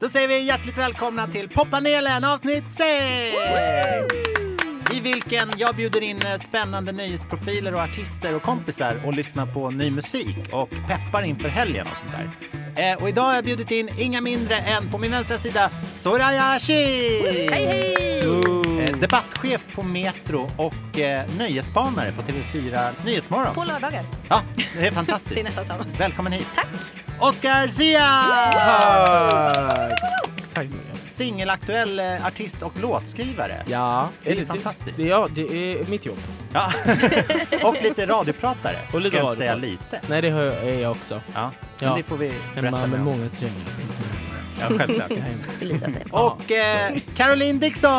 Då säger vi hjärtligt välkomna till poppanelen avsnitt 6! I vilken jag bjuder in eh, spännande nöjesprofiler och artister och kompisar och lyssnar på ny musik och peppar inför helgen och sånt där. Eh, och idag har jag bjudit in inga mindre än på min vänstra sida Soraya Ashi! Hej hej! Eh, debattchef på Metro och eh, nöjesspanare på TV4 Nyhetsmorgon. På lördagar. Ja, det är fantastiskt. Det är nästan samma. Välkommen hit. Tack. Oscar Zia! Tack! Så mycket. Singelaktuell eh, artist och låtskrivare. Ja, Det är fantastiskt. Det, ja, det är mitt jobb. Ja. och lite radiopratare. Och lite Ska jag inte säga lite. Nej, det är jag också. Ja, men Ja. det får vi En berätta man mer med om. många strängar. Ja, självklart. Förlita sig. Och eh, Caroline Dixon!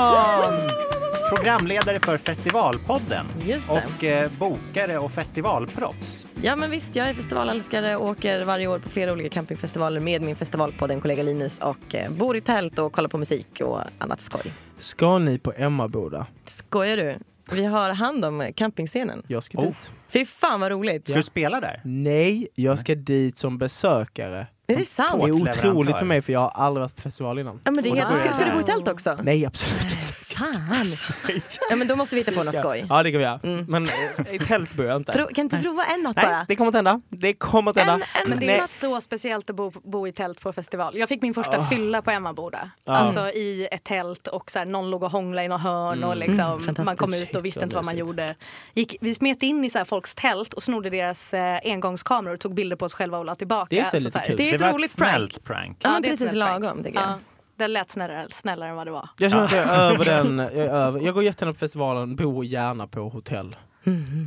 Programledare för Festivalpodden. Just det. Och eh, bokare och festivalproffs. Ja men visst, jag är festivalälskare och åker varje år på flera olika campingfestivaler med min festivalpodd, en kollega Linus och eh, bor i tält och kollar på musik och annat skoj. Ska ni på Emmaboda? Skojar du? Vi har hand om campingscenen. Jag ska Oh. dit. Fy fan vad roligt! Ska du spela där? Nej, jag ska dit som besökare. Är det sant? Det är otroligt för mig för jag har aldrig varit på festival innan. Ja, men det är helt... ska, ska du bo i tält också? Nej, absolut inte. Fan! Ja men då måste vi hitta på något skoj. Ja, det kan vi göra. Mm. Men eh, i tält bor jag inte. Pro, kan inte prova en natt Nej, bara? det kommer att hända. Det kommer att hända. En, en, Men det Nej. är så speciellt att bo, bo i tält på festival. Jag fick min första Ah. fylla på Emmaboda. Ja. Alltså i ett tält och så här, någon låg och hånglade i något hörn Mm. och liksom, Mm, man kom ut och visste vad inte vad man gjorde. Gick, vi smet in i så här, folks tält och snodde deras eh, engångskameror och tog bilder på oss själva och la tillbaka. Det är så här- kul. Det är ett det var roligt ett snällt prank. prank. Ja, det är ett precis snällt prank. lagom tycker jag. Ja, det lät snällare, snällare än vad det var. Jag känner att jag är över den. Jag, är över. jag går jättegärna på festivalen, bor gärna på hotell.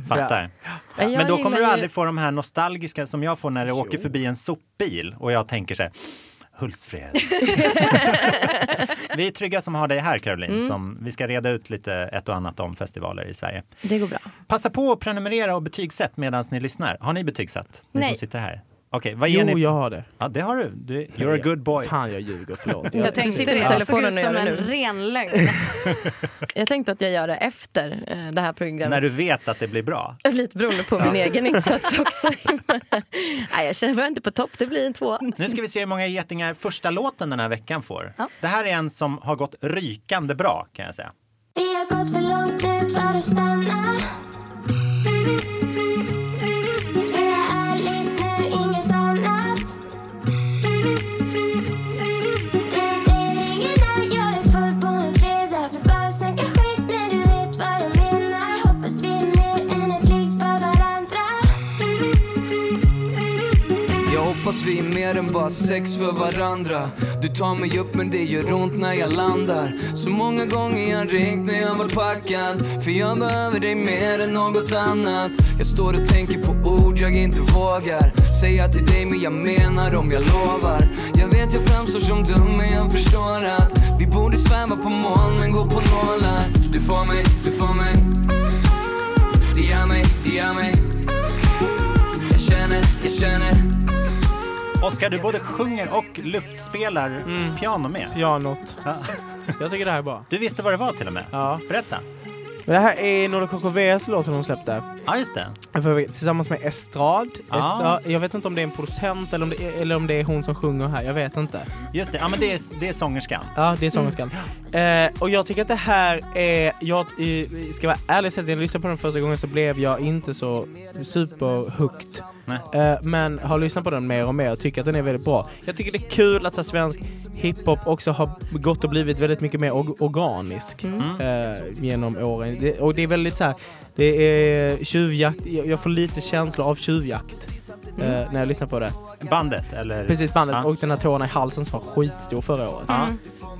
Fattar. Ja, Men då kommer du ju- aldrig få de här nostalgiska som jag får när det Jo. åker förbi en sopbil och jag tänker så här Hultsfred. vi är trygga som har dig här Caroline. Mm. Som vi ska reda ut lite ett och annat om festivaler i Sverige. Det går bra. Passa på att prenumerera och betygsätt medan ni lyssnar. Har ni betygsatt? Ni Nej. som sitter här. Okej, vad ger Jo, ni? jag har det. Ja, det har du. du. You're a good boy. Fan, jag ljuger. Förlåt. Jag Du tänkte det. Det såg ut som en ren lögn. Jag tänkte att jag gör det efter eh, det här programmet. När du vet att det blir bra. Lite beroende på min egen insats också. Nej, jag känner mig inte på topp, det blir en två. Nu ska vi se hur många getingar första låten den här veckan får. Ja. Det här är en som har gått rykande bra kan jag säga. Vi har gått för långt nu för att stanna oss, vi är mer än bara sex för varandra. Du tar mig upp men det gör ont när jag landar. Så många gånger jag ringt när jag var packad. För jag behöver dig mer än något annat. Jag står och tänker på ord jag inte vågar Säga till dig men jag menar dem, jag lovar. Jag vet jag framstår som dum men jag förstår att Vi borde sväva på moln men gå på nålar. Du får mig, du får mig. Det gör mig, det gör mig. Jag känner, jag känner. Oskar, du både sjunger och luftspelar piano med. Pianot. Ja. Jag tycker det här är bra. Du visste vad det var till och med. Ja. Berätta. Men det här är Nordic KKVs låt som de släppte. Ja, just det. För- Tillsammans med Estrad. Ja. Estrad. Jag vet inte om det är en producent eller om det är, eller om det är hon som sjunger här. Jag vet inte. Just det. Ja, men det är, det är sångerskan. Ja, det är sångerskan. Eh, och jag tycker att det här är... Jag ska vara ärlig och säga att när jag lyssnade på den första gången så blev jag inte så superhooked. Nej. Eh, men har lyssnat på den mer och mer och tycker att den är väldigt bra. Jag tycker det är kul att så här, svensk hiphop också har gått och blivit väldigt mycket mer or- organisk Mm. eh, genom åren. Det, och det är väldigt så här, det är tjuvjakt, jag får lite känslor av tjuvjakt eh, när jag lyssnar på det. Bandet, eller? Precis, bandet Ja. och den här tårna i halsen som var skitstor förra året. Ja.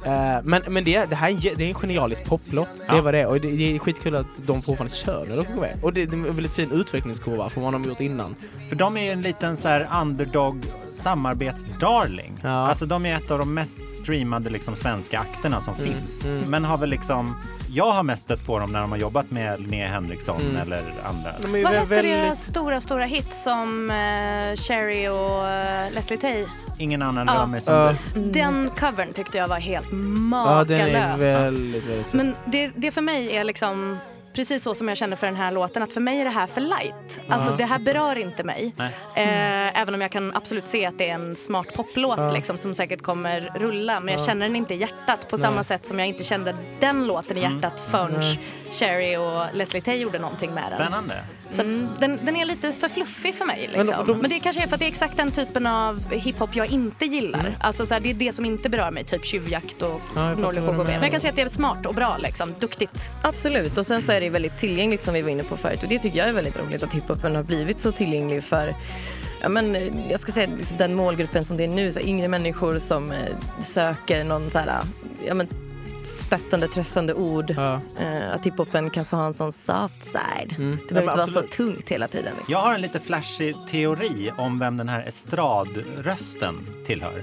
Eh, men men det, det här är det är en genialisk poplåt. Det Ja. var det. Och det, det är skitkul att de fortfarande kör när de med. Och det, det är en väldigt fin utvecklingskurva från vad de har gjort innan. För de är ju en liten så här underdog samarbetsdarling. Ja. Alltså de är ett av de mest streamade liksom, svenska akterna som Mm, finns. mm. Men har väl liksom, jag har mest stött på dem när de har jobbat med Linnea Henriksson Mm. eller andra. De är ju Vad hette väldigt... deras stora, stora hit som uh, Cherry och eh, Leslie Tay? Ingen annan Ja. rör mig som Ja. du. Den covern tyckte jag var helt Ja, den är makalös. väldigt, väldigt fin. Men det, det för mig är liksom precis så som jag kände för den här låten. Att för mig är det här för light. Alltså det här berör inte mig. Nej. Eh, även om jag kan absolut se att det är en smart poplåt liksom, som säkert kommer rulla. Men jag känner den inte i hjärtat på samma sätt som jag inte kände den låten i hjärtat förrän Cherry och Leslie Tay gjorde någonting med den. Spännande. Så att den, den är lite för fluffig för mig. Men Liksom. då- Men, då- det kanske är för att det är exakt den typen av hiphop jag inte gillar. Alltså, så här, det är det som inte berör mig, typ tjuvjakt och Ja, menar. Men jag kan säga att det är smart och bra, liksom. duktigt. Absolut, och sen så är det väldigt tillgängligt som vi var inne på förut och det tycker jag är väldigt roligt att hiphopen har blivit så tillgänglig för Ja, men, jag ska säga liksom den målgruppen som det är nu, så yngre människor som eh, söker någon så här, ja, men, stöttande, tröstande ord. Ja. Eh, att hiphopen kan få ha en sån soft side. Mm. Det Ja, behöver men inte vara så tungt hela tiden. liksom. Jag har en lite flashig teori om vem den här estradrösten tillhör.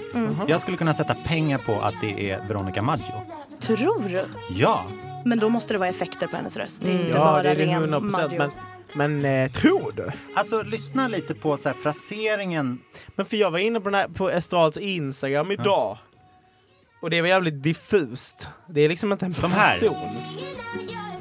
Jag skulle kunna sätta pengar på att det är Veronica Maggio. Tror du? Ja, Men då måste det vara effekter på hennes röst. Det är inte Ja, bara det är ren 100 procent. Maggio. Men, men eh, tror du? alltså lyssna lite på så här fraseringen. Men för jag var inne på, den här, på Estrads Instagram idag. Och det var jävligt diffust. Det är liksom inte en De här. person.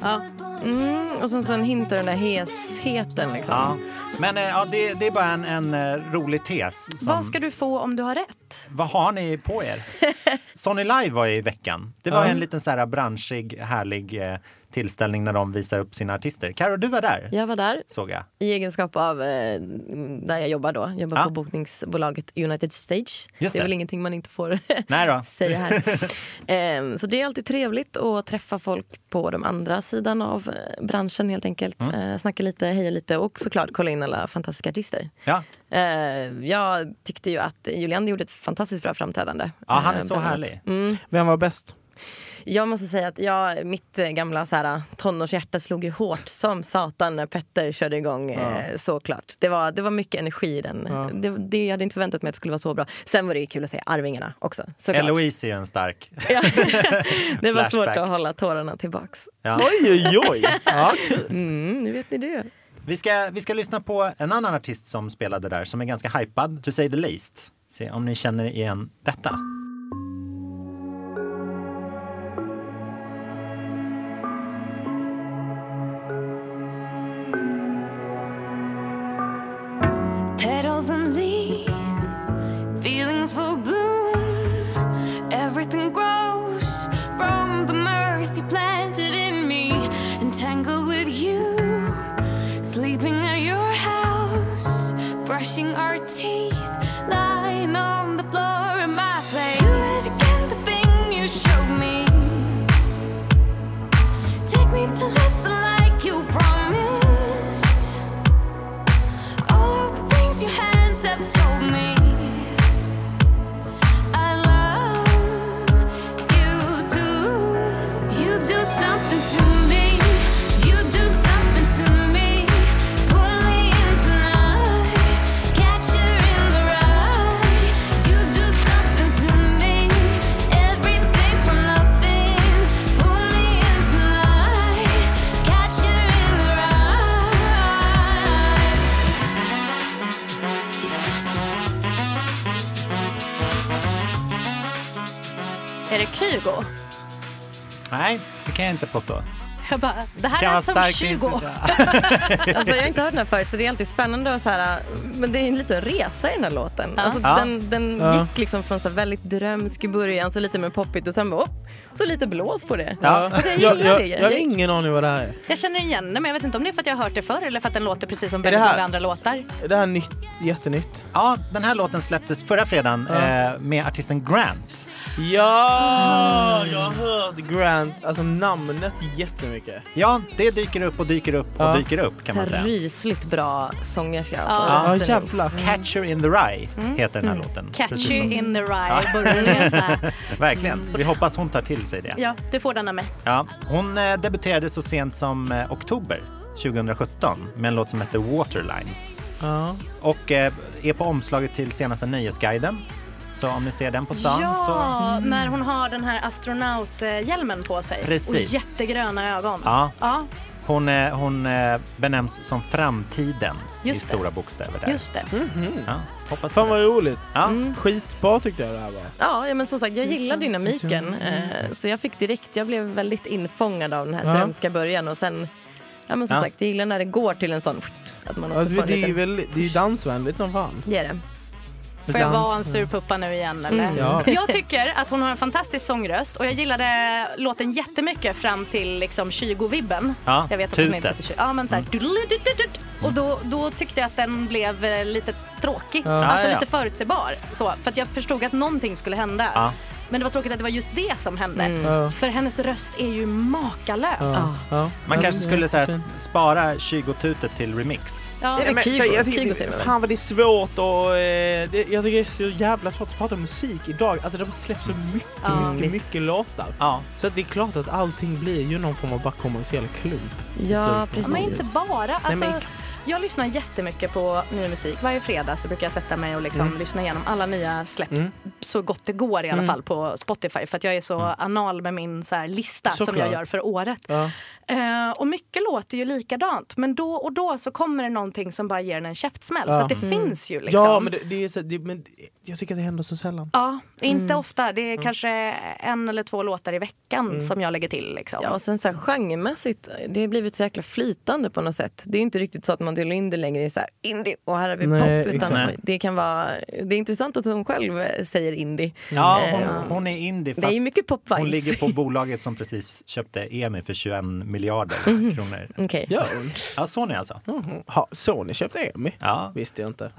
Ja. Mm, och sen så en hint av den där hesheten. Liksom. Ja. Men eh, ja, det, det är bara en, en eh, rolig tes. Som, Vad ska du få om du har rätt? vad har ni på er? Sony Live var i veckan. Det var Ja. en liten så här branschig, härlig eh, tillställning när de visar upp sina artister. Karo, du var där, Jag var där såg jag. i egenskap av eh, där jag jobbar då. Jag jobbar Ja. på bokningsbolaget United Stage. Just det är det. väl ingenting man inte får Nej då. säga här. Ehm, så det är alltid trevligt att träffa folk på de andra sidan av eh, branschen helt enkelt. Mm. Eh, snacka lite, heja lite och såklart kolla in alla fantastiska artister. Ja. Eh, jag tyckte ju att Julian gjorde ett fantastiskt bra framträdande. Ja, han är Eh, så annat. härlig. Mm. Vem var bäst? Jag måste säga att jag, mitt eh, gamla så här, tonårshjärta slog ju hårt som satan när Petter körde igång. Eh, såklart. Det var, det var mycket energi i den. Ja. Det, det, jag hade inte förväntat mig att det skulle vara så bra. Sen var det ju kul att se Arvingarna också. Såklart. Eloise är ju en stark. Ja. det var svårt att hålla tårarna tillbaks. Ja. Oj, oj, oj! Ja, kul. Mm, nu vet ni det. Vi, ska, vi ska lyssna på en annan artist som spelade där som är ganska hypad, to say the least. Se om ni känner igen detta. Kan jag inte påstå. Jag bara, det här Kan lät som starkt 20. intryck. Alltså, jag har inte hört den här förut så det är alltid spännande. Och så här, men det är en liten resa i den här låten. Ja. Alltså, Ja. Den, den Ja. gick liksom från så väldigt drömsk i början, så lite mer poppigt och sen bara, oh, så lite blås på det. Ja. Alltså, jag Jag, gillar jag, det. jag har ingen aning vad det här är. Jag känner igen det, men jag vet inte om det är för att jag har hört det förr eller för att den låter precis som det väldigt många andra låtar. Är det här nytt, jättenytt? Ja, den här låten släpptes förra fredagen Ja. eh, med artisten Grant. Ja, jag har hört Grant, alltså namnet jättemycket. Ja, det dyker upp och dyker upp och Ja. dyker upp kan Så man här säga. rysligt bra sångerska. Ja. Alltså, Ja, rösten är- jävlar. Catcher in the Rye heter den här låten. Precis Catchy som- in the rye börjar den heta. Verkligen. Vi hoppas hon tar till sig det. Ja, du får denna med. Ja, hon eh, debuterade så sent som eh, oktober 2017 med en låt som heter Waterline. Ja. Och eh, är på omslaget till senaste Nöjesguiden. Så om ni ser den på stan så... Ja, när hon har den här astronauthjälmen på sig. Precis. Och jättegröna ögon. Ja, Ja, hon, eh, hon eh, benämns som framtiden Just i det. stora bokstäver där. just det. Ja, hoppas Fan vad det. roligt. Ja. Skitbra tyckte jag det här var. Ja, ja, men som sagt, jag gillar dynamiken. Eh, så jag fick direkt, jag blev väldigt infångad av den här Ja. drömska början och sen ja, men som Ja. sagt, jag gillar när det går till en sån att man också Ja, får en det är liten... väl, det är ju dansvänligt som fan. Det är det. Får jag vara en sur puppa nu igen eller? Mm. Ja. Jag tycker att hon har en fantastisk sångröst och jag gillade låten jättemycket fram till liksom Kygo-vibben. Ja, jag vet att hon inte tutet. Kygo. Ja men såhär. dudeludududud. Och då, då tyckte jag att den blev eh, lite tråkig. Ja. Alltså lite förutsägbar. Så, för att jag förstod att någonting skulle hända. Men det var tråkigt att det var just det som hände. Ja. För hennes röst är ju makalös. Ja. Ja. Man Ja, kanske det- skulle så här, spara Kygo-tutet till remix. Ja. Det är väl Men, Kygo. så, jag Kygo tycker, väl? fan vad det är svårt och eh, det, jag tycker det är så jävla svårt att prata om musik idag. Alltså det har släppts så mycket, Ja, mycket, visst. mycket låtar. Ja, Så att det är klart att allting blir ju någon form av bara kommersiell klump. Ja, precis. Men inte bara. Alltså, men- Jag lyssnar jättemycket på ny musik. Varje fredag så brukar jag sätta mig och liksom Mm. lyssna igenom alla nya släpp Mm. så gott det går i alla Mm. fall på Spotify. För att jag är så anal med min så lista som Såklart. jag gör för året. Ja. Eh, och mycket låter ju likadant. Men då och då så kommer det någonting som bara ger en en käftsmäll. Ja. Så att det finns ju liksom. Ja, men, det, det är så, det, men jag tycker att det händer så sällan. Ja, inte Mm. ofta. Det är kanske en eller två låtar i veckan Mm. som jag lägger till. Liksom. Ja, och sen så här, genremässigt, det har blivit så jäkla flytande på något sätt. Det är inte riktigt så att man delar in det längre i så här, indie och här har vi Nej, pop. Utan Nej. det kan vara, det är intressant att hon själv säger indie. ja Eh, hon, hon är indie Det är fast mycket pop-vibes. hon ligger på bolaget som precis köpte EMI för 21 miljarder Mhm. kronor. Okej. Ja. Ja, Sony alltså. Mhm. Ha, Sony köpte EMI? Ja, Visste jag inte.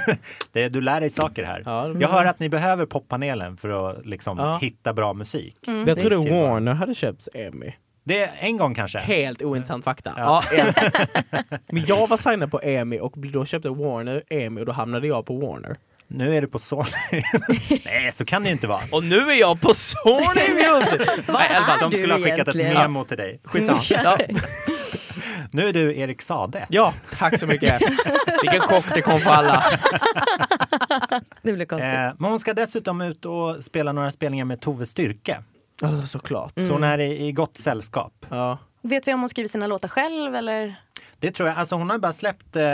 det, du lär dig saker här. Ja, det- Jag hör att ni behöver poppanelen för att liksom Ja. hitta bra musik. Mm. Jag trodde Visst, det var- Warner hade köpt EMI. Det är en gång kanske. Helt ointressant fakta. Ja. Ja. en. Men jag var signad på EMI och då köpte Warner EMI och då hamnade jag på Warner. Nu är du på Sony. Nej, så kan det ju inte vara. Och nu är jag på Sony alla fall, de skulle ha skickat ett egentligen? memo till dig. Skitsamma. Nu är du Erik Sade. ja, tack så mycket. Vilken chock det kom för alla. Det blir konstigt. Eh, men hon ska dessutom ut och spela några spelningar med Tove Styrke. Oh, såklart. Så hon är i, i gott sällskap. Ja. Vet vi om hon skriver sina låtar själv eller? Det tror jag. Alltså hon har bara släppt eh,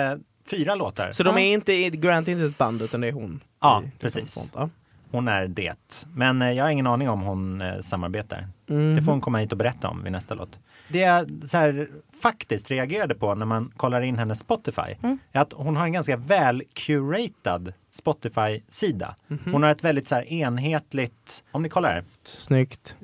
fyra låtar. Så de är inte, Grant är inte ett band utan det är hon? Ja, I- precis. sånt. Ja. Hon är det. Men eh, jag har ingen aning om hon eh, samarbetar. Mhm. Det får hon komma hit och berätta om vid nästa låt. Det jag så här, faktiskt reagerade på när man kollar in hennes Spotify är att hon har en ganska väl curatad Spotify-sida. Hon har ett väldigt så här, enhetligt, om ni kollar här. Snyggt.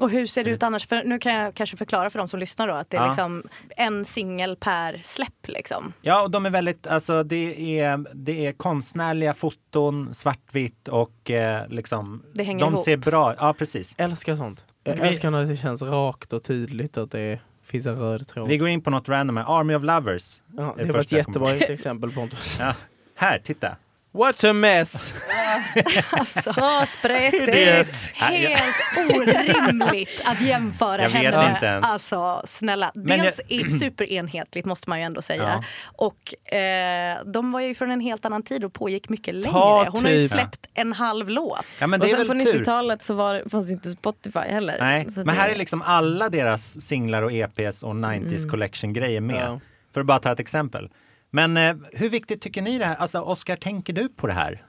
Och hur ser det ut annars? För nu kan jag kanske förklara för de som lyssnar då att det är Ja. liksom en singel per släpp liksom. Ja, och de är väldigt, alltså det är, det är konstnärliga foton, svartvitt och eh, liksom, Det hänger de ihop. ser bra, ja precis. Älskar sånt. Jag Ska vi- älskar när det känns rakt och tydligt att det finns en röd tråd. Vi går in på något random här, Army of Lovers. Ja, det var ett jag jättebra exempel Pontus. Ja. Här, titta. What's a mess? Så spretigt! Det- Helt orimligt att jämföra Jag vet henne. inte ens. Alltså snälla. Men Dels är superenhetligt måste man ju ändå säga. Ja. Och eh, de var ju från en helt annan tid och pågick mycket längre. Hon har ju typ. släppt en halv låt. Ja, men Och det är sen på väl tur. 90-talet så var, fanns ju inte Spotify heller. Nej, men här är liksom alla deras singlar och EPs och 90s collection-grejer med. Ja. För att bara ta ett exempel. Men eh, hur viktigt tycker ni det här? Alltså Oskar, tänker du på det här?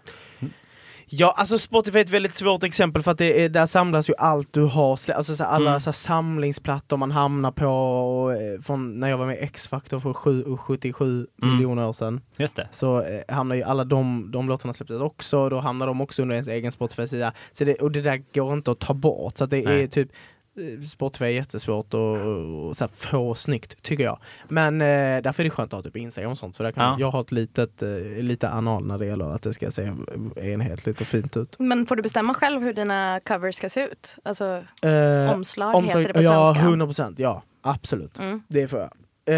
Ja, alltså Spotify är ett väldigt svårt exempel för att det är, där samlas ju allt du har, alltså så alla Mm. så samlingsplattor man hamnar på och, eh, från när jag var med i X-Factor för sju- 77 Mm. miljoner år sedan. Just det. Så eh, hamnar ju alla de, de låtarna släpptes också, då hamnar de också under ens egen Spotify-sida. Så det, och det där går inte att ta bort, så att det Nej. är typ Spotify är jättesvårt och, och, och så här, få snyggt tycker jag. Men eh, därför är det skönt att ha typ Instagram och sånt för där kan Ja. jag har ett litet, eh, lite anal när det gäller att det ska se enhetligt och fint ut. Men får du bestämma själv hur dina covers ska se ut? Alltså Eh, omslag omsorg- heter det på ja, svenska. 100 procent. Ja, absolut. Mm. Det får jag.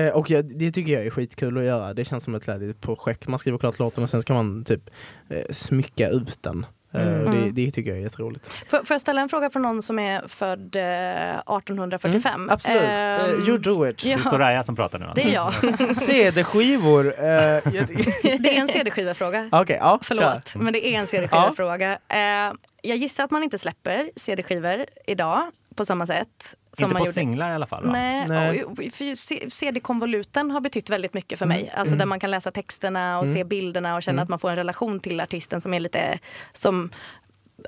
Eh, och jag, det tycker jag är skitkul att göra. Det känns som ett ledigt projekt. Man skriver klart låten och sen ska man typ eh, smycka ut den. Eh, Mm. och det, Mm. det tycker jag är jätteroligt. Får, får jag ställa en fråga från någon som är född eh, 1845? Mm, absolut. Eh, you do it. ja. Det är Soraya som pratar nu. Det är jag. CD-skivor. eh, jag- Det är en CD-skivafråga. Okej, ja. Förlåt, men det är en CD-skivafråga. Eh, jag gissar att man inte släpper CD-skivor idag på samma sätt. Som Inte man på gjorde. singlar i alla fall va? Nej, Nej. CD-konvoluten har betytt väldigt mycket för mig. Alltså där man kan läsa texterna och se bilderna och känna att man får en relation till artisten som är lite som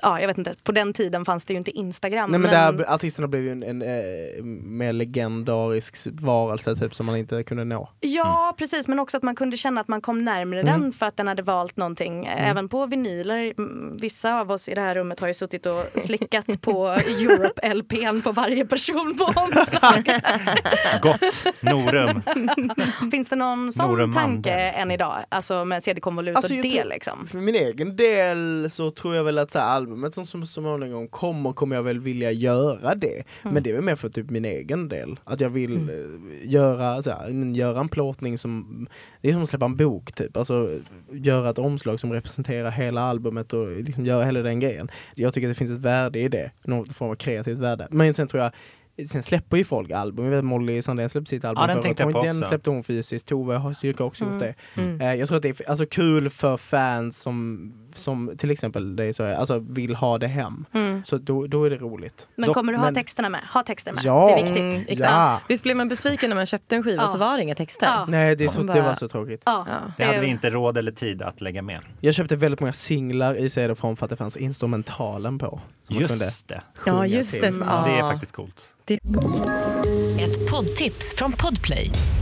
ja, jag vet inte, på den tiden fanns det ju inte Instagram. Nej men där artisterna blev ju en, en eh, mer legendarisk varelse typ som man inte kunde nå. Ja, precis. Men också att man kunde känna att man kom närmare Mm. den för att den hade valt någonting. Även på vinyler. Mm, Vissa av oss i det här rummet har ju suttit och slickat på Europe-LPn på varje person på omslaget. Gott. Norum. Finns det någon sån Norum tanke Mandel. än idag? Alltså med CD-konvolut Alltså, och det tror- liksom? För min egen del så tror jag väl att så här, albumet som så småningom kommer, kommer jag väl vilja göra det. Men det är väl mer för typ min egen del. Att jag vill eh, göra, så här, men göra en plåtning som, det är som att släppa en bok typ. Alltså göra ett omslag som representerar hela albumet och liksom göra hela den grejen. Jag tycker att det finns ett värde i det, någon form av kreativt värde. Men sen tror jag Sen släpper ju folk album. Jag vet Molly Sandén släppte sitt album Ja, den förra Den släppte hon fysiskt. Tove har också gjort det. Mm. Eh, jag tror att det är alltså, kul för fans som, som till exempel dig så är, alltså, vill ha det hem. Mm. Så då, då är det roligt. Men Dock- kommer du ha men- texterna med? Ha texter med. Ja. Det är viktigt. Mm. Ja. Visst blev man besviken när man köpte en skiva Ja. så var det inga texter? Ja. Nej, det, är så, det var så tråkigt. Ja. Ja. Det hade vi inte råd eller tid att lägga med. Jag köpte väldigt många singlar i CD-form för att det fanns instrumentalen på. Just det. Ja, just till. det. Som, Det är faktiskt coolt. Ett poddtips från Podplay.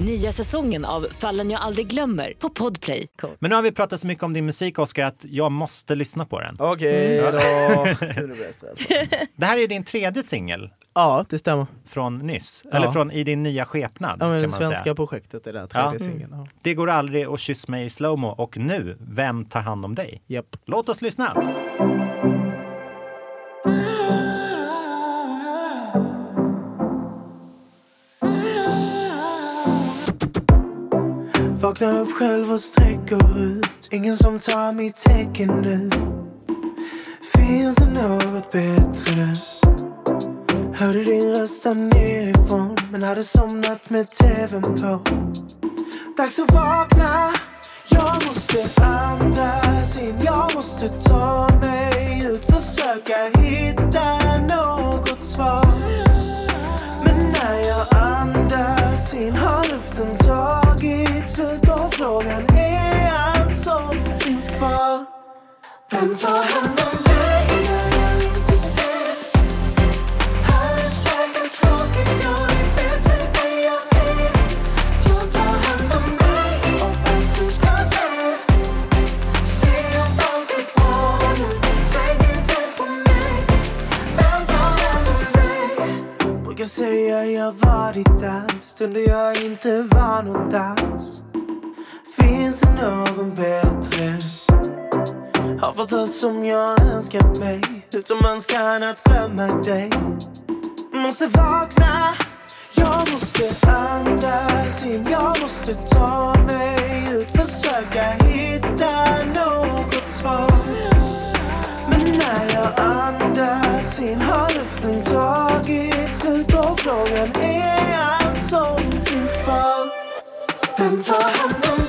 Nya säsongen av Fallen jag aldrig glömmer på Podplay. Men nu har vi pratat så mycket om din musik, Oskar, att jag måste lyssna på den. Okej Mm. då. Gud, nu blir jag stressad. Det här är din tredje singel Ja, det stämmer. från nyss. Ja. Eller från I din nya skepnad, Ja, men kan det man svenska säga. projektet är där, tredje Ja. singeln. Ja. Det går aldrig och kyss mig i slowmo. Och nu, Vem tar hand om dig? Japp. Låt oss lyssna. Vaknar upp själv och sträcker ut. Ingen som tar mitt tecken nu. Finns det något bättre? Hörde din röst där nerifrån Men hade somnat med tvn på. Dags att vakna. Jag måste andas in. Jag måste ta mig ut. Försöka hitta något svar. Men när jag andas in har luften tagit kvar. Vem tar hand om mig när jag inte ser? Här är säkert tråkig, jag är bättre än jag är. Jag tar hand om mig, hoppas du ska se. Se jag tänker på nu, tänk inte på mig. Vem tar hand om mig? Brukar säga jag varit där stunder jag inte var något dans. Finns det någon bättre? Har fått allt som jag önskat mig utom önskan att glömma dig. Måste vakna, jag måste andas in. Jag måste ta mig ut, försöka hitta något svar. Men när jag andas in har luften tagit slut och frågan är allt som finns kvar. Vem tar hand om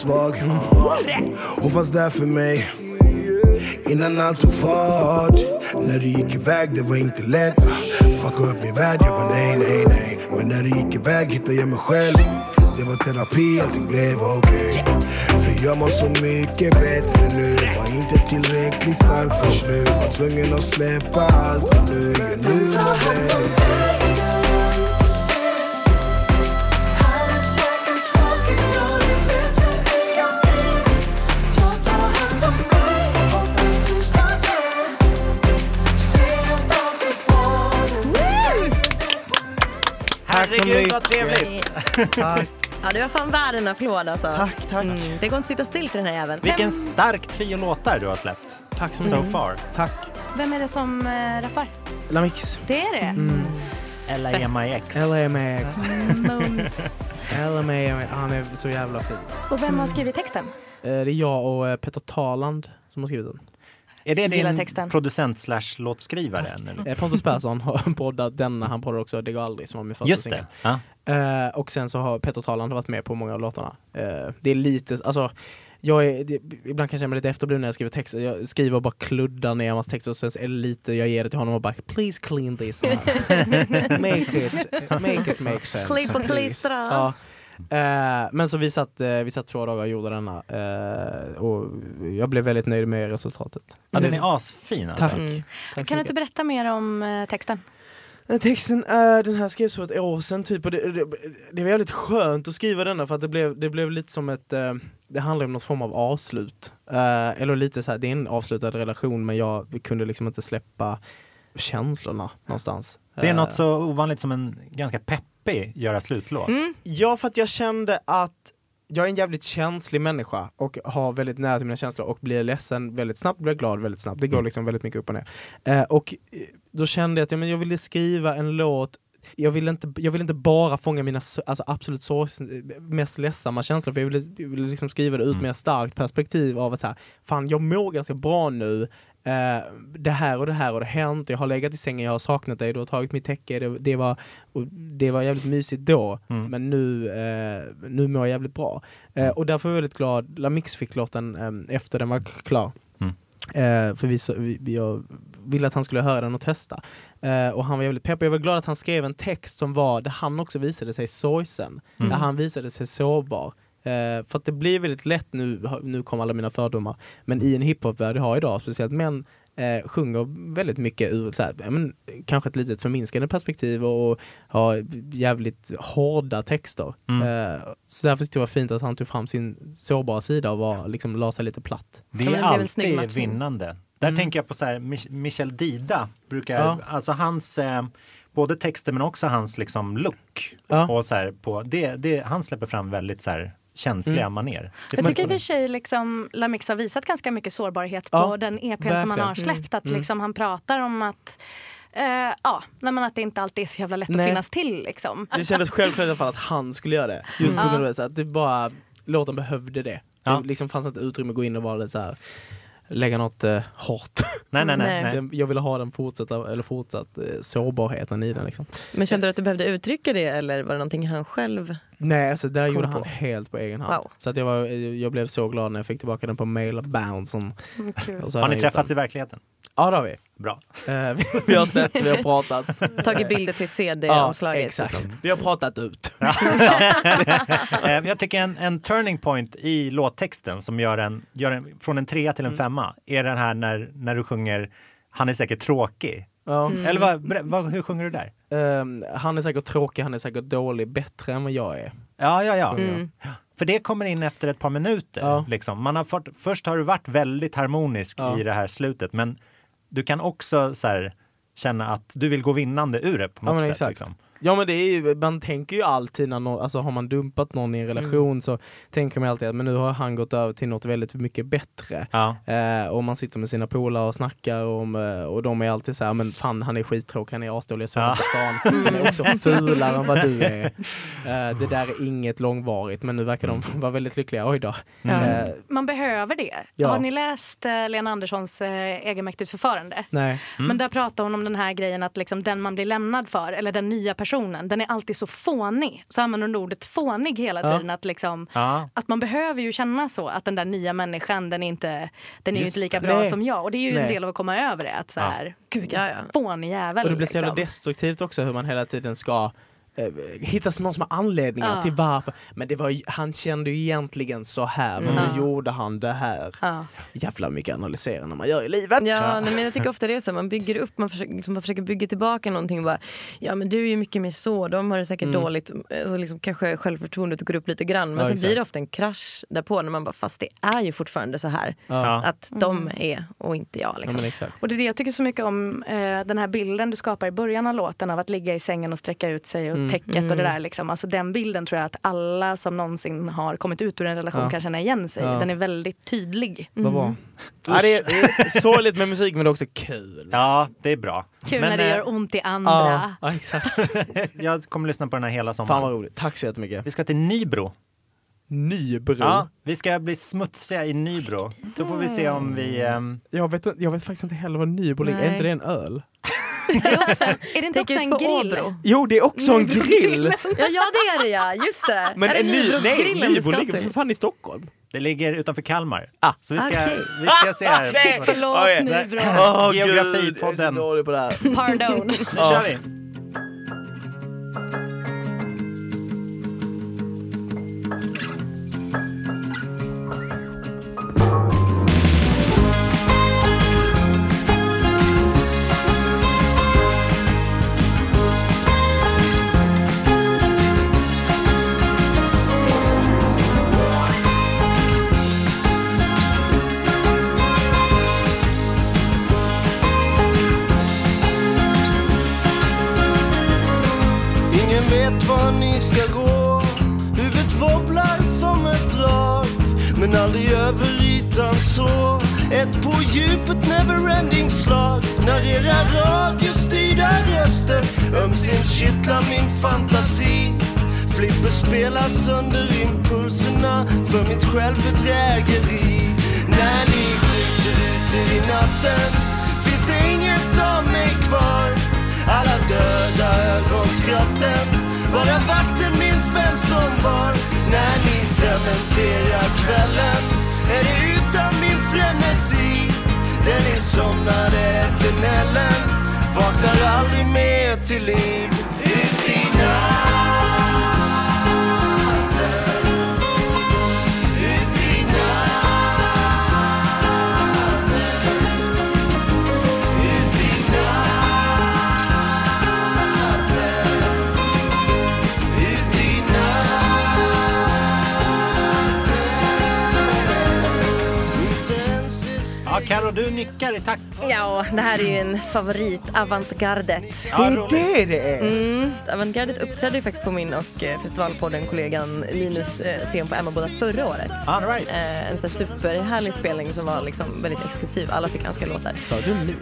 svag. Hon fanns där för mig. Innan allt tog fart. När du gick iväg, det var inte lätt. Fucka upp min värld, jag var nej, nej, nej. Men när du gick iväg hittade jag mig själv. Det var terapi, allting blev okej. För jag mår så mycket bättre nu. Var inte tillräckligt stark först nu. Var tvungen att släppa allt och nu, ja, nu är det Herregud vad trevligt! Tack, Ja, det var fan värd en applåd alltså. tack, tack. Mm, det går inte att sitta still till den här jäveln. Vilken stark trio låtar du har släppt Tack så so mycket. far. Tack. Vem är det som äh, rappar? Lamix. Det är det? Mm. LAMIX. Mums. LMA, han är så jävla fin. Och vem har skrivit texten? Eh, Det är jag och eh, Peter Taland som har skrivit den. Är det din texten. producent slash låtskrivare? Eller? Eh, Pontus Persson har poddat denna, han poddar också Det går aldrig som var min första singel. Ja. Eh, och sen så har Peter Taland varit med på många av låtarna. Eh, det är lite, alltså jag är, det, ibland kan jag känna mig lite efterbliven när jag skriver texter. Jag skriver och bara kluddar ner hans texter och sen är det lite, jag ger det till honom och bara please clean this. make it, make it make sense. Klipp och please." klistra. Ja. Eh, men så vi satt, eh, vi satt två dagar och gjorde denna eh, och jag blev väldigt nöjd med resultatet. ja, den är asfin alltså. Tack. Mm. Tack Kan du inte berätta mer om eh, texten? Texten är, den här skrevs för ett år sedan typ och det, det, det var jävligt skönt att skriva denna för att det blev, det blev lite som ett, eh, det handlar om någon form av avslut. Eh, eller lite så här, det är en avslutad relation men jag kunde liksom inte släppa känslorna någonstans. Det är något så ovanligt som en ganska peppig göra slutlåt. Mm. Ja, för att jag kände att jag är en jävligt känslig människa och har väldigt nära till mina känslor och blir ledsen väldigt snabbt, blir glad väldigt snabbt. Det går Mm. liksom väldigt mycket upp och ner. Eh, och eh, då kände jag att ja, men jag ville skriva en låt jag ville, inte, jag ville inte bara fånga mina så- alltså absolut sorgs, mest ledsamma känslor, för jag ville, jag ville liksom skriva det ett Mm. mer starkt perspektiv av att så här, fan jag mår ganska bra nu, eh, det här och det här har det hänt, jag har legat i sängen, jag har saknat dig, du har tagit mitt täcke, det, det, var, och det var jävligt mysigt då, Mm. men nu, eh, nu mår jag jävligt bra. Eh, och därför var jag väldigt glad, Lamix fick låten eh, efter den var klar. Mm. För vi, så- vi, vi, jag ville att han skulle höra den och testa. Och han var jävligt pepp. Jag var glad att han skrev en text som var där han också visade sig sorgsen. Mm. Där han visade sig sårbar. Eh, för att det blir väldigt lätt nu, nu kommer alla mina fördomar, men i en hiphopvärld jag har idag, speciellt män eh, sjunger väldigt mycket ur så här, ja, men, kanske ett litet förminskande perspektiv och, och har jävligt hårda texter. Mm. Eh, så därför tyckte jag det var fint att han tog fram sin sårbara sida och var, liksom, la sig lite platt. Det är alltid vinnande. Där Mm. tänker jag på så här, Mich- Michel Dida. Brukar, Ja. Alltså hans, eh, både texter men också hans liksom look. Ja. Och så här, på, det, det, han släpper fram väldigt så här, känsliga Mm. maner. Jag tycker i och för sig liksom Lamix har visat ganska mycket sårbarhet på Ja, den EPn som han har släppt. Att Mm. liksom han pratar om att eh, ja, men att det inte alltid är så jävla lätt Nej. att finnas till. Liksom. Det kändes självklart i alla fall att han skulle göra det. Just på Mm. grund av det, så att det bara, låten behövde det. Ja. Det liksom fanns inte utrymme att gå in och vara lite så här, lägga något eh, hårt. Nej, nej, nej. Nej. Jag ville ha den fortsatta, eller fortsatt eh, sårbarheten i den. Liksom. Men kände du att du behövde uttrycka det eller var det någonting han själv? Nej, alltså där Kom gjorde på. han helt på egen hand. Wow. Så att jag, var, jag blev så glad när jag fick tillbaka den på mail bouncen. Mm, så Har han ni träffats den. i verkligheten? Ja det har vi. Bra. Eh, vi, vi har sett, vi har pratat. Tagit bilder till CD-omslaget? exakt. Vi har pratat ut. Eh, jag tycker en, en turning point i låttexten som gör en, gör en från en trea till en Mm. femma är den här när, när du sjunger Han är säkert tråkig. Ja. Eller vad, vad, hur sjunger du där? Ehm, han är säkert tråkig, han är säkert dålig, bättre än vad jag är. Ja, ja, ja. Mm. För det kommer in efter ett par minuter. Ja. Liksom. Man har fått, först har du varit väldigt harmonisk Ja. i det här slutet, men du kan också så här, känna att du vill gå vinnande ur det på Ja, något men sätt. Liksom. Ja men det är ju, man tänker ju alltid när någon, alltså har man dumpat någon i en relation så tänker man alltid att men nu har han gått över till något väldigt mycket bättre. Ja. Eh, och man sitter med sina polare och snackar om, eh, och de är alltid så här, men fan han är skittråkig, han är asdålig, jag såg honom på stan. Han är också fulare än vad du är. Eh, det där är inget långvarigt men nu verkar de vara väldigt lyckliga, oj då. Ja. Eh, Man behöver det. Ja. Har ni läst eh, Lena Anderssons eh, egenmäktigt förfarande? nej. Men där pratar hon om den här grejen att liksom den man blir lämnad för, eller den nya personen, den är alltid så fånig. Så använder hon ordet fånig hela Ja. tiden. Att, liksom, Ja. att man behöver ju känna så, att den där nya människan, den är inte, den är Just inte lika bra Nej. som jag. Och det är ju Nej. en del av att komma över det. Att så Ja. här, gud, Ja, vilken ja. fånig jävel. Och det blir så jävla liksom. destruktivt också hur man hela tiden ska hitta små, små anledningar Ja. till varför. Men det var, han kände ju egentligen så här, men Mm. nu gjorde han det här. Ja. Jävla mycket analyserande man gör i livet. Ja, nej, men jag tycker ofta det är så. Man bygger upp, man försöker, liksom, man försöker bygga tillbaka någonting. Bara, ja men du är ju mycket mer så, de har det säkert Mm. dåligt. Alltså, liksom, kanske självförtroendet går upp lite grann. Men Ja, sen exakt. blir det ofta en krasch därpå när man bara, fast det är ju fortfarande så här. Ja. Att de Mm. är och inte jag. Ja, Liksom. men exakt. Och det är det jag tycker så mycket om, eh, den här bilden du skapar i början av låten av att ligga i sängen och sträcka ut sig och Mm. Täcket och det där. Liksom. Alltså, den bilden tror jag att alla som någonsin har kommit ut ur en relation Ja. kan känna igen sig. Ja. Den är väldigt tydlig. Vad bra. Ja, det, är, det är sorgligt med musik men det är också kul. Ja, det är bra. Kul Men, när det eh, gör ont i andra. Ja, ja exakt. Jag kommer lyssna på den här hela Fan sommaren. vad roligt. Tack så jättemycket. Vi ska till Nybro. Nybro. Ja, vi ska bli smutsiga i Nybro. Då får vi se om vi... ehm, Jag, vet, jag vet faktiskt inte heller vad Nybro ligger. Är inte det en öl? Det är, också, är det inte också en grill? Åbro. Jo, det är också en grill! Ja, ja det är det ja, just det. Men är en ny, nej, Nybro ligger för fan i Stockholm. det ligger utanför Kalmar. Ah. Så vi ska, Okej. vi ska se här. Förlåt. Nybro. Geografipodden. Pardon. Nu kör vi! Nickar i takt. Ja, det här är ju en favorit, avantgardet. Ja, Det är det det är! Mm, avantgardet uppträdde ju faktiskt på min och eh, festivalpodden kollegan Linus eh, scen på Emmaboda förra året. All right. Eh, en sån här superhärlig spelning som var liksom väldigt exklusiv. Alla fick ganska låtar. Sa du min?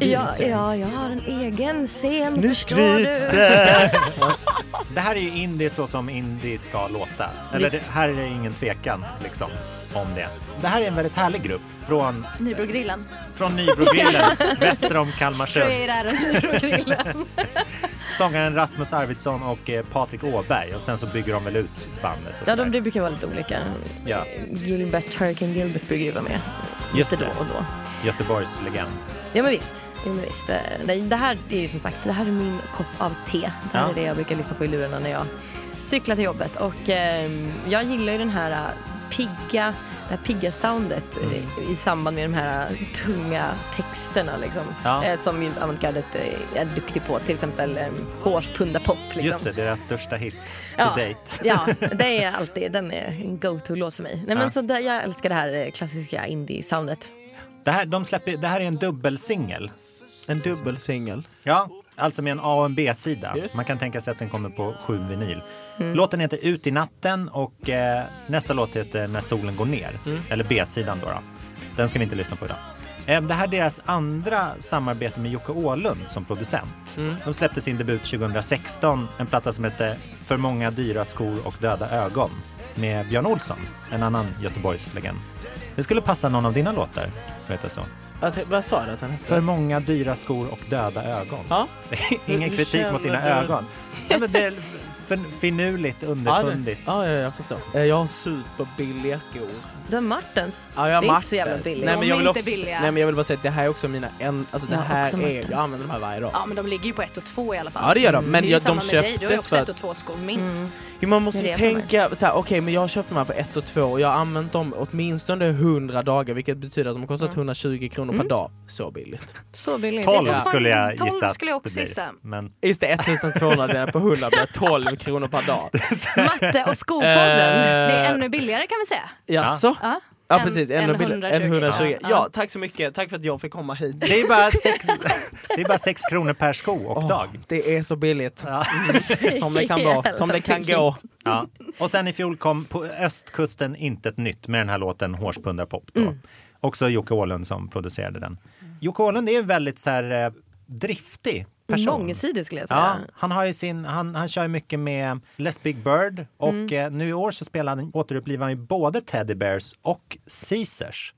Ja, ja, jag har en egen scen. Nu förstår skryts du. det! Det här är ju indie så som indie ska låta. Eller det, Visst. här är det ingen tvekan liksom om det. Det här är en väldigt härlig grupp från, Nybrogrillen. Från Nybrogrillen väster om Kalmarsund. Sångaren Rasmus Arvidsson och eh, Patrik Åberg och sen så bygger de väl ut bandet. Och Ja, sådär. de, det brukar vara lite olika. Ja. Gilbert, Hurricane Gilbert brukar ju vara med Just lite det. då och då. Göteborgs legend. Ja men visst. Ja, men visst. Det, det, det här är ju som sagt, det här är min kopp av te. Det här Ja. är det jag brukar lyssna på i lurarna när jag cyklar till jobbet. Och ehm, jag gillar ju den här äh, pigga, det här pigga soundet Mm. eh, i samband med de här äh, tunga texterna liksom. Ja. Eh, som ju avantgardet eh, är duktig på. Till exempel um, Hårs Punda Pop. Liksom. Just det, deras största hit to Ja. date. Ja, det är alltid, den är en go-to-låt för mig. Nej, men Ja. så där, jag älskar det här eh, klassiska indie-soundet. Det här, de släpper, det här är en dubbelsingel. En dubbelsingel. Ja, alltså med en A och en B-sida. Man kan tänka sig att den kommer på sju vinyl. Låten heter Ut i natten och eh, nästa låt heter När solen går ner. Eller B-sidan då, då. Den ska vi inte lyssna på idag. Eh, det här är deras andra samarbete med Jocke Åhlund som producent. De släppte sin debut 2016, en platta som hette För många dyra skor och döda ögon med Björn Olsson, en annan Göteborgslegend. Det skulle passa någon av dina låtar, vet jag så. Att, vad sa du att han hette? För många dyra skor och döda ögon. Ja. Ingen kritik mot dina du? ögon. Ja, men det fin- finurligt, Ja, det, underfundigt. ja, ja, jag förstår. Eh, Jag har superbilliga skor. Du har Martens. Ja, jag har Det är inte så jävla Martens. billigt. Nej, men jag vill också, billiga. Nej men jag vill bara säga att det här är också mina en, alltså det Jag har här också är, Martens. jag använder de här varje dag. Ja men de ligger ju på ett och två i alla fall. Ja det gör de, men det är ju jag, samma de med dig, du har ju köptes också för ett att och två skor minst. Mm. Jo, man måste tänka så här, okej men jag har köpt de här för ett och två och jag har använt dem åtminstone 100 dagar vilket betyder att de har kostat Mm. 120 kronor per dag. Så billigt. Så billigt. 12 Det är fan- skulle jag 12 gissa att skulle jag också gissa. Men Just det, 1200 delat på 100 blir 12 kronor per dag. Matte och skopodden. Eh, Det är ännu billigare kan vi säga. Jaså? Ja. Ja En- precis, en en, en, 120. 120. en 120. Ja. Ja. tack så mycket. Tack för att jag fick komma hit. Det är bara sex, det är bara sex kronor per sko och Åh, dag. Det är så billigt. Ja. Som det kan vara, som det kan gå. Ja. Och sen i fjol kom på östkusten inte ett nytt med den här låten Hårspundarpop. Då. Mm. Också Jocke Åhlund som producerade den. Jocke Åhlund är väldigt så här, eh, driftig person. Mångsidig skulle jag säga. Ja, han, har ju sin, han, han kör ju mycket med Les Big Bird och Mm. eh, nu i år så spelar han, återupplivar han ju både Teddy Bears och Caesars.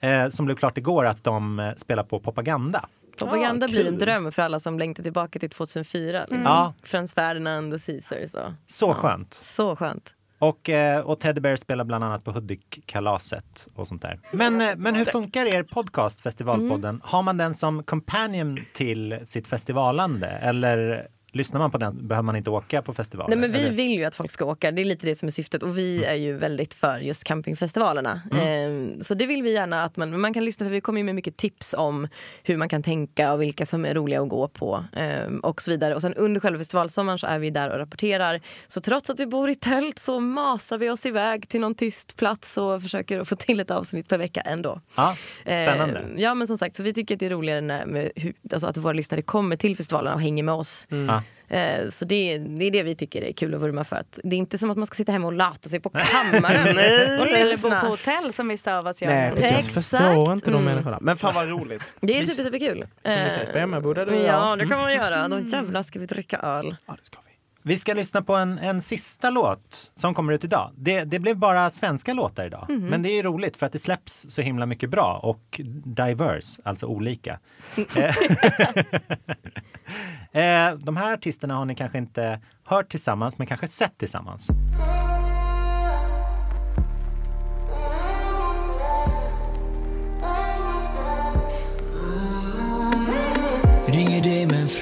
Eh, som blev klart igår att de eh, spelar på Propaganda. Propaganda Ja, blir en dröm för alla som längtar tillbaka till 2004. Liksom. Ja. Frans Ferdinand och Caesar. Så. Så skönt. så skönt. Och, eh, och Teddy Bear spelar bland annat på Hudik-kalaset och sånt där. Men, eh, men hur funkar er podcast, Festivalpodden? Mm. Har man den som companion till sitt festivalande? Eller lyssnar man på den? Behöver man inte åka på festivaler? Nej, men vi Eller? vill ju att folk ska åka. Det är lite det som är syftet. Och vi är ju väldigt för just campingfestivalerna. Mm. Eh, så det vill vi gärna att man, man kan lyssna för vi kommer ju med mycket tips om hur man kan tänka och vilka som är roliga att gå på eh, och så vidare. Och sen under själva festivalsommaren så är vi där och rapporterar. Så trots att vi bor i tält så masar vi oss iväg till någon tyst plats och försöker att få till ett avsnitt per vecka ändå. Ja, spännande. Eh, ja men som sagt, så vi tycker att det är roligare när, med hur, alltså att våra lyssnare kommer till festivalerna och hänger med oss. Ja. Eh, så det, det är det vi tycker är kul att vurma för. Att det är inte som att man ska sitta hemma och lata sig på kammaren och Eller bo på hotell som vissa av oss gör. Nej. Jag Exakt. förstår inte de Mm. människorna. Men fan vad roligt. Det är super, superkul. vi ses på Emmaboda, du och jag. Ja, det kan man göra. Då jävlar ska vi dricka öl. Ja, det ska vi. Vi ska lyssna på en, en sista låt som kommer ut idag. Det, det blev bara svenska låtar idag. Mhm. Men det är roligt för att det släpps så himla mycket bra och diverse, alltså olika. Eh, eh, De här artisterna har ni kanske inte hört tillsammans, men kanske sett tillsammans.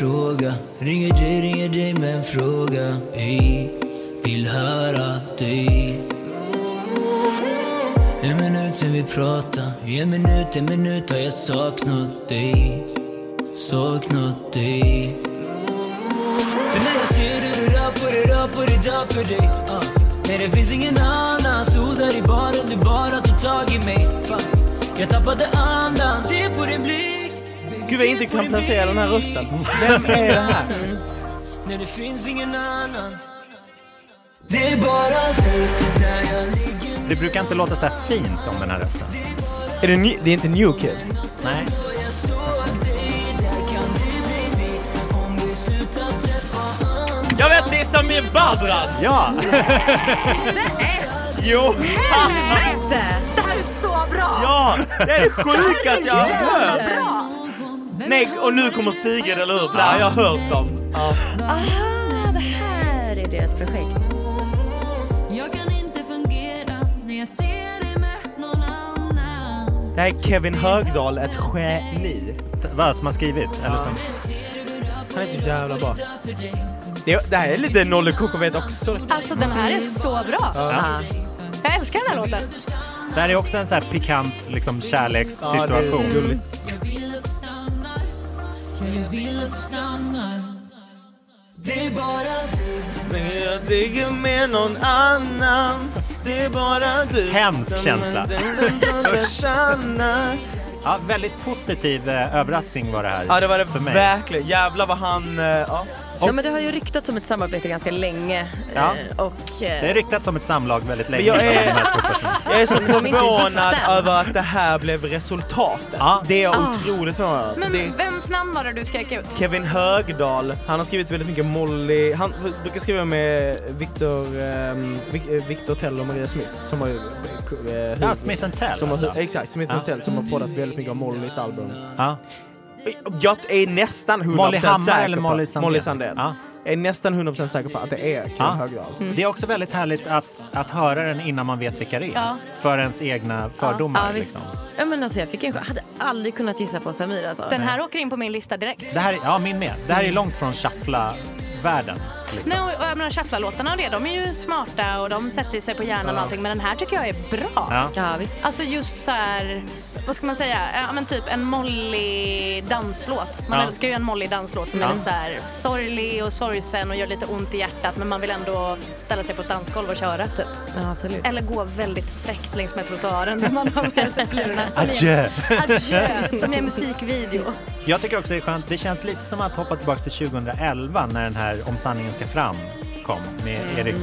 Fråga, ringer dig, ringer dig med en fråga. Ey, vill höra dig. En minut sen vi pratade, en minut, en minut har jag saknat dig. Saknat dig. För när jag ser hur du rör på dig, rör på dig, dör för dig ah. uh. Nej det finns ingen annan, stod där i baren, du bara tog tag i mig Fan. Jag tappade andan, se på din blick Gud jag inte kan placera den här rösten. Vem är det här? när det finns ingen annan Det är bara du när jag ligger Det brukar inte låta så här fint om den här rösten. Är det, ny, det är inte New Kid? Nej. jag vet, det är Samir Badran! Ja! Jo! Helvete! Det här är så bra! Ja! Det är det sjukaste jag har Så jävla hört! Nej, och nu kommer Sigrid, eller hur? Det här har jag hört om. Ja. Aha, det här är deras projekt. Jag kan inte fungera när jag ser dig med någon annan Det här är Kevin Högdahl, ett geni. Vad som har skrivit? Eller som... Han är så jävla bra. Det, det här är lite Nolle KKV också. Alltså den här är så bra. Ja. Jag älskar den här låten. Det här är också en så här pikant liksom, kärlekssituation. Ja, Jag vill att du stannar Det är bara du Men jag ligger med någon annan Det är bara du Hemsk känsla. känsla. Ja, väldigt positiv eh, överraskning var det här. Ja det var det för mig. verkligen. Jävlar vad han... eh, Ja. Ja, men det har ju ryktats om ett samarbete ganska länge. Ja. Eh, Och, eh, Det är ryktats som ett samlag väldigt länge. jag är-. Jag är så förvånad över att det här blev resultatet. Ja. Det är jag otroligt förvånad över. Men Det- vems namn var det du skrek ut? Kevin Högdahl, han har skrivit väldigt mycket Molly, han brukar skriva med Victor, um, Victor Tell och Maria Smith som har ju... eh, Ja, Smith Tell. som har, alltså. Exakt, Smith Ja. Tell som har poddat väldigt mycket av Mollys album. Ja. Jag är nästan 100% Molly Hammar säker eller på- Molly Sandén? Molly Sandén. Ja. Jag är nästan 100% säker på att det är Kevin Ja. Högdahl. Det är också väldigt härligt att, att höra den innan man vet vilka det är. Ja. För ens egna fördomar. Ja, visst. liksom. Ja, men alltså, jag fick en, hade aldrig kunnat gissa på Samir. Alltså. Den här åker in på min lista direkt. Det här, är- ja, min med. Det här är långt från shuffla-världen. Liksom. Nej, och, och jag menar Shuffla-låtarna och det, de är ju smarta och de sätter sig på hjärnan och allting. Men den här tycker jag är bra. Ja. Ja, visst. Alltså just så här, vad ska man säga, ja men typ en mollig danslåt. Man Ja. älskar ju en mollig danslåt som Ja. är lite så här sorglig och sorgsen och gör lite ont i hjärtat men man vill ändå ställa sig på ett dansgolv och köra typ. Ja, absolut. Eller gå väldigt fräckt längs med trottoaren när man har med lurarna. I Adjö! en- Adjö! Som en musikvideo. Jag tycker också det är skönt, det känns lite som att hoppa tillbaka till 2011 när den här Om sanningen ska fram kom med Erik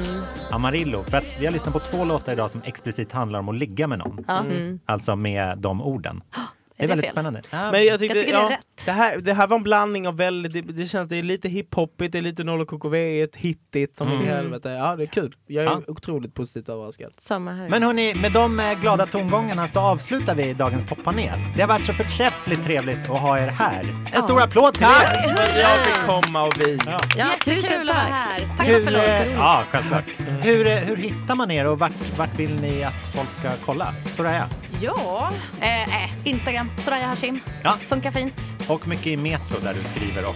Amarillo. För att vi har lyssnat på två låtar idag som explicit handlar om att ligga med någon. Ja. Alltså med de orden. Det är det väldigt fel? spännande. Ja, Men jag, tyckte, Jag tycker det är ja, rätt. Det här, det här var en blandning av väldigt, det, det känns, det är lite hiphopigt, det är lite Noll och KKV, hittigt som in i Mm. helvete. Ja det är kul. Jag är Ja. otroligt positivt överraskad. Samma här. Men hörni, med de eh, glada tongångarna så avslutar vi dagens poppanel. Det har varit så förträffligt trevligt att ha er här. En stor applåd till Tack er! för att jag fick komma och vi. ja, Jättekul tusen att vara tack. här. Tack Hur, för eh, förlåt. ja, självklart. Hur, eh, hur hittar man er och vart, vart vill ni att folk ska kolla? Soraya? Ja, eh, eh, Instagram, Soraya Hashim. Ja. Funkar fint. Och mycket i Metro där du skriver och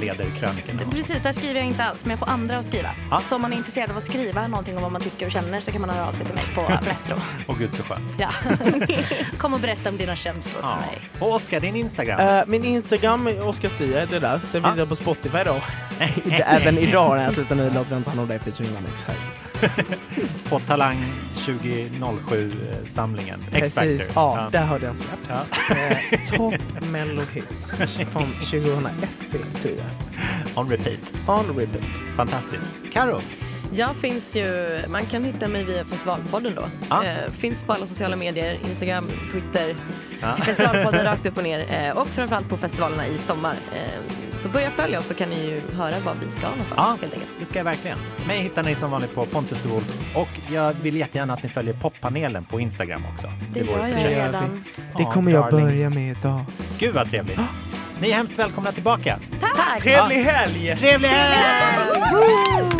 leder krönikorna. Precis, där skriver jag inte alls, men jag får andra att skriva. Ja. Så om man är intresserad av att skriva någonting om vad man tycker och känner så kan man höra av sig till mig på Metro. Och gud så skönt. Ja. Kom och berätta om dina känslor Ja. för mig. Och Oskar, din Instagram? Eh, min Instagram är Oskar Sia heter det där. Sen Ja. finns jag på Spotify då. Även idag när jag slutar nu låt vänta om det featuring Lamex här. På Talang 2007-samlingen. Precis, ja, där har den släppts. Eh, Top Mellow Hits från 2001 till 10. On repeat. On repeat. Fantastiskt. Karo. Jag finns ju, man kan hitta mig via Festivalpodden då. Ja. Eh, finns på alla sociala medier, Instagram, Twitter. Ja. Festivalpodden rakt upp och ner. Eh, och framförallt på festivalerna i sommar. Eh, så börja följa oss så kan ni ju höra var vi ska någonstans Ja, helt enkelt. det ska jag verkligen. Mig hittar ni som vanligt på Pontus Wolf och jag vill jättegärna att ni följer poppanelen på Instagram också. Det vore gör jag redan. Det kommer jag börja med idag. Gud vad trevligt. Ni är hemskt välkomna tillbaka. Tack! Trevlig helg! Trevlig helg! Ett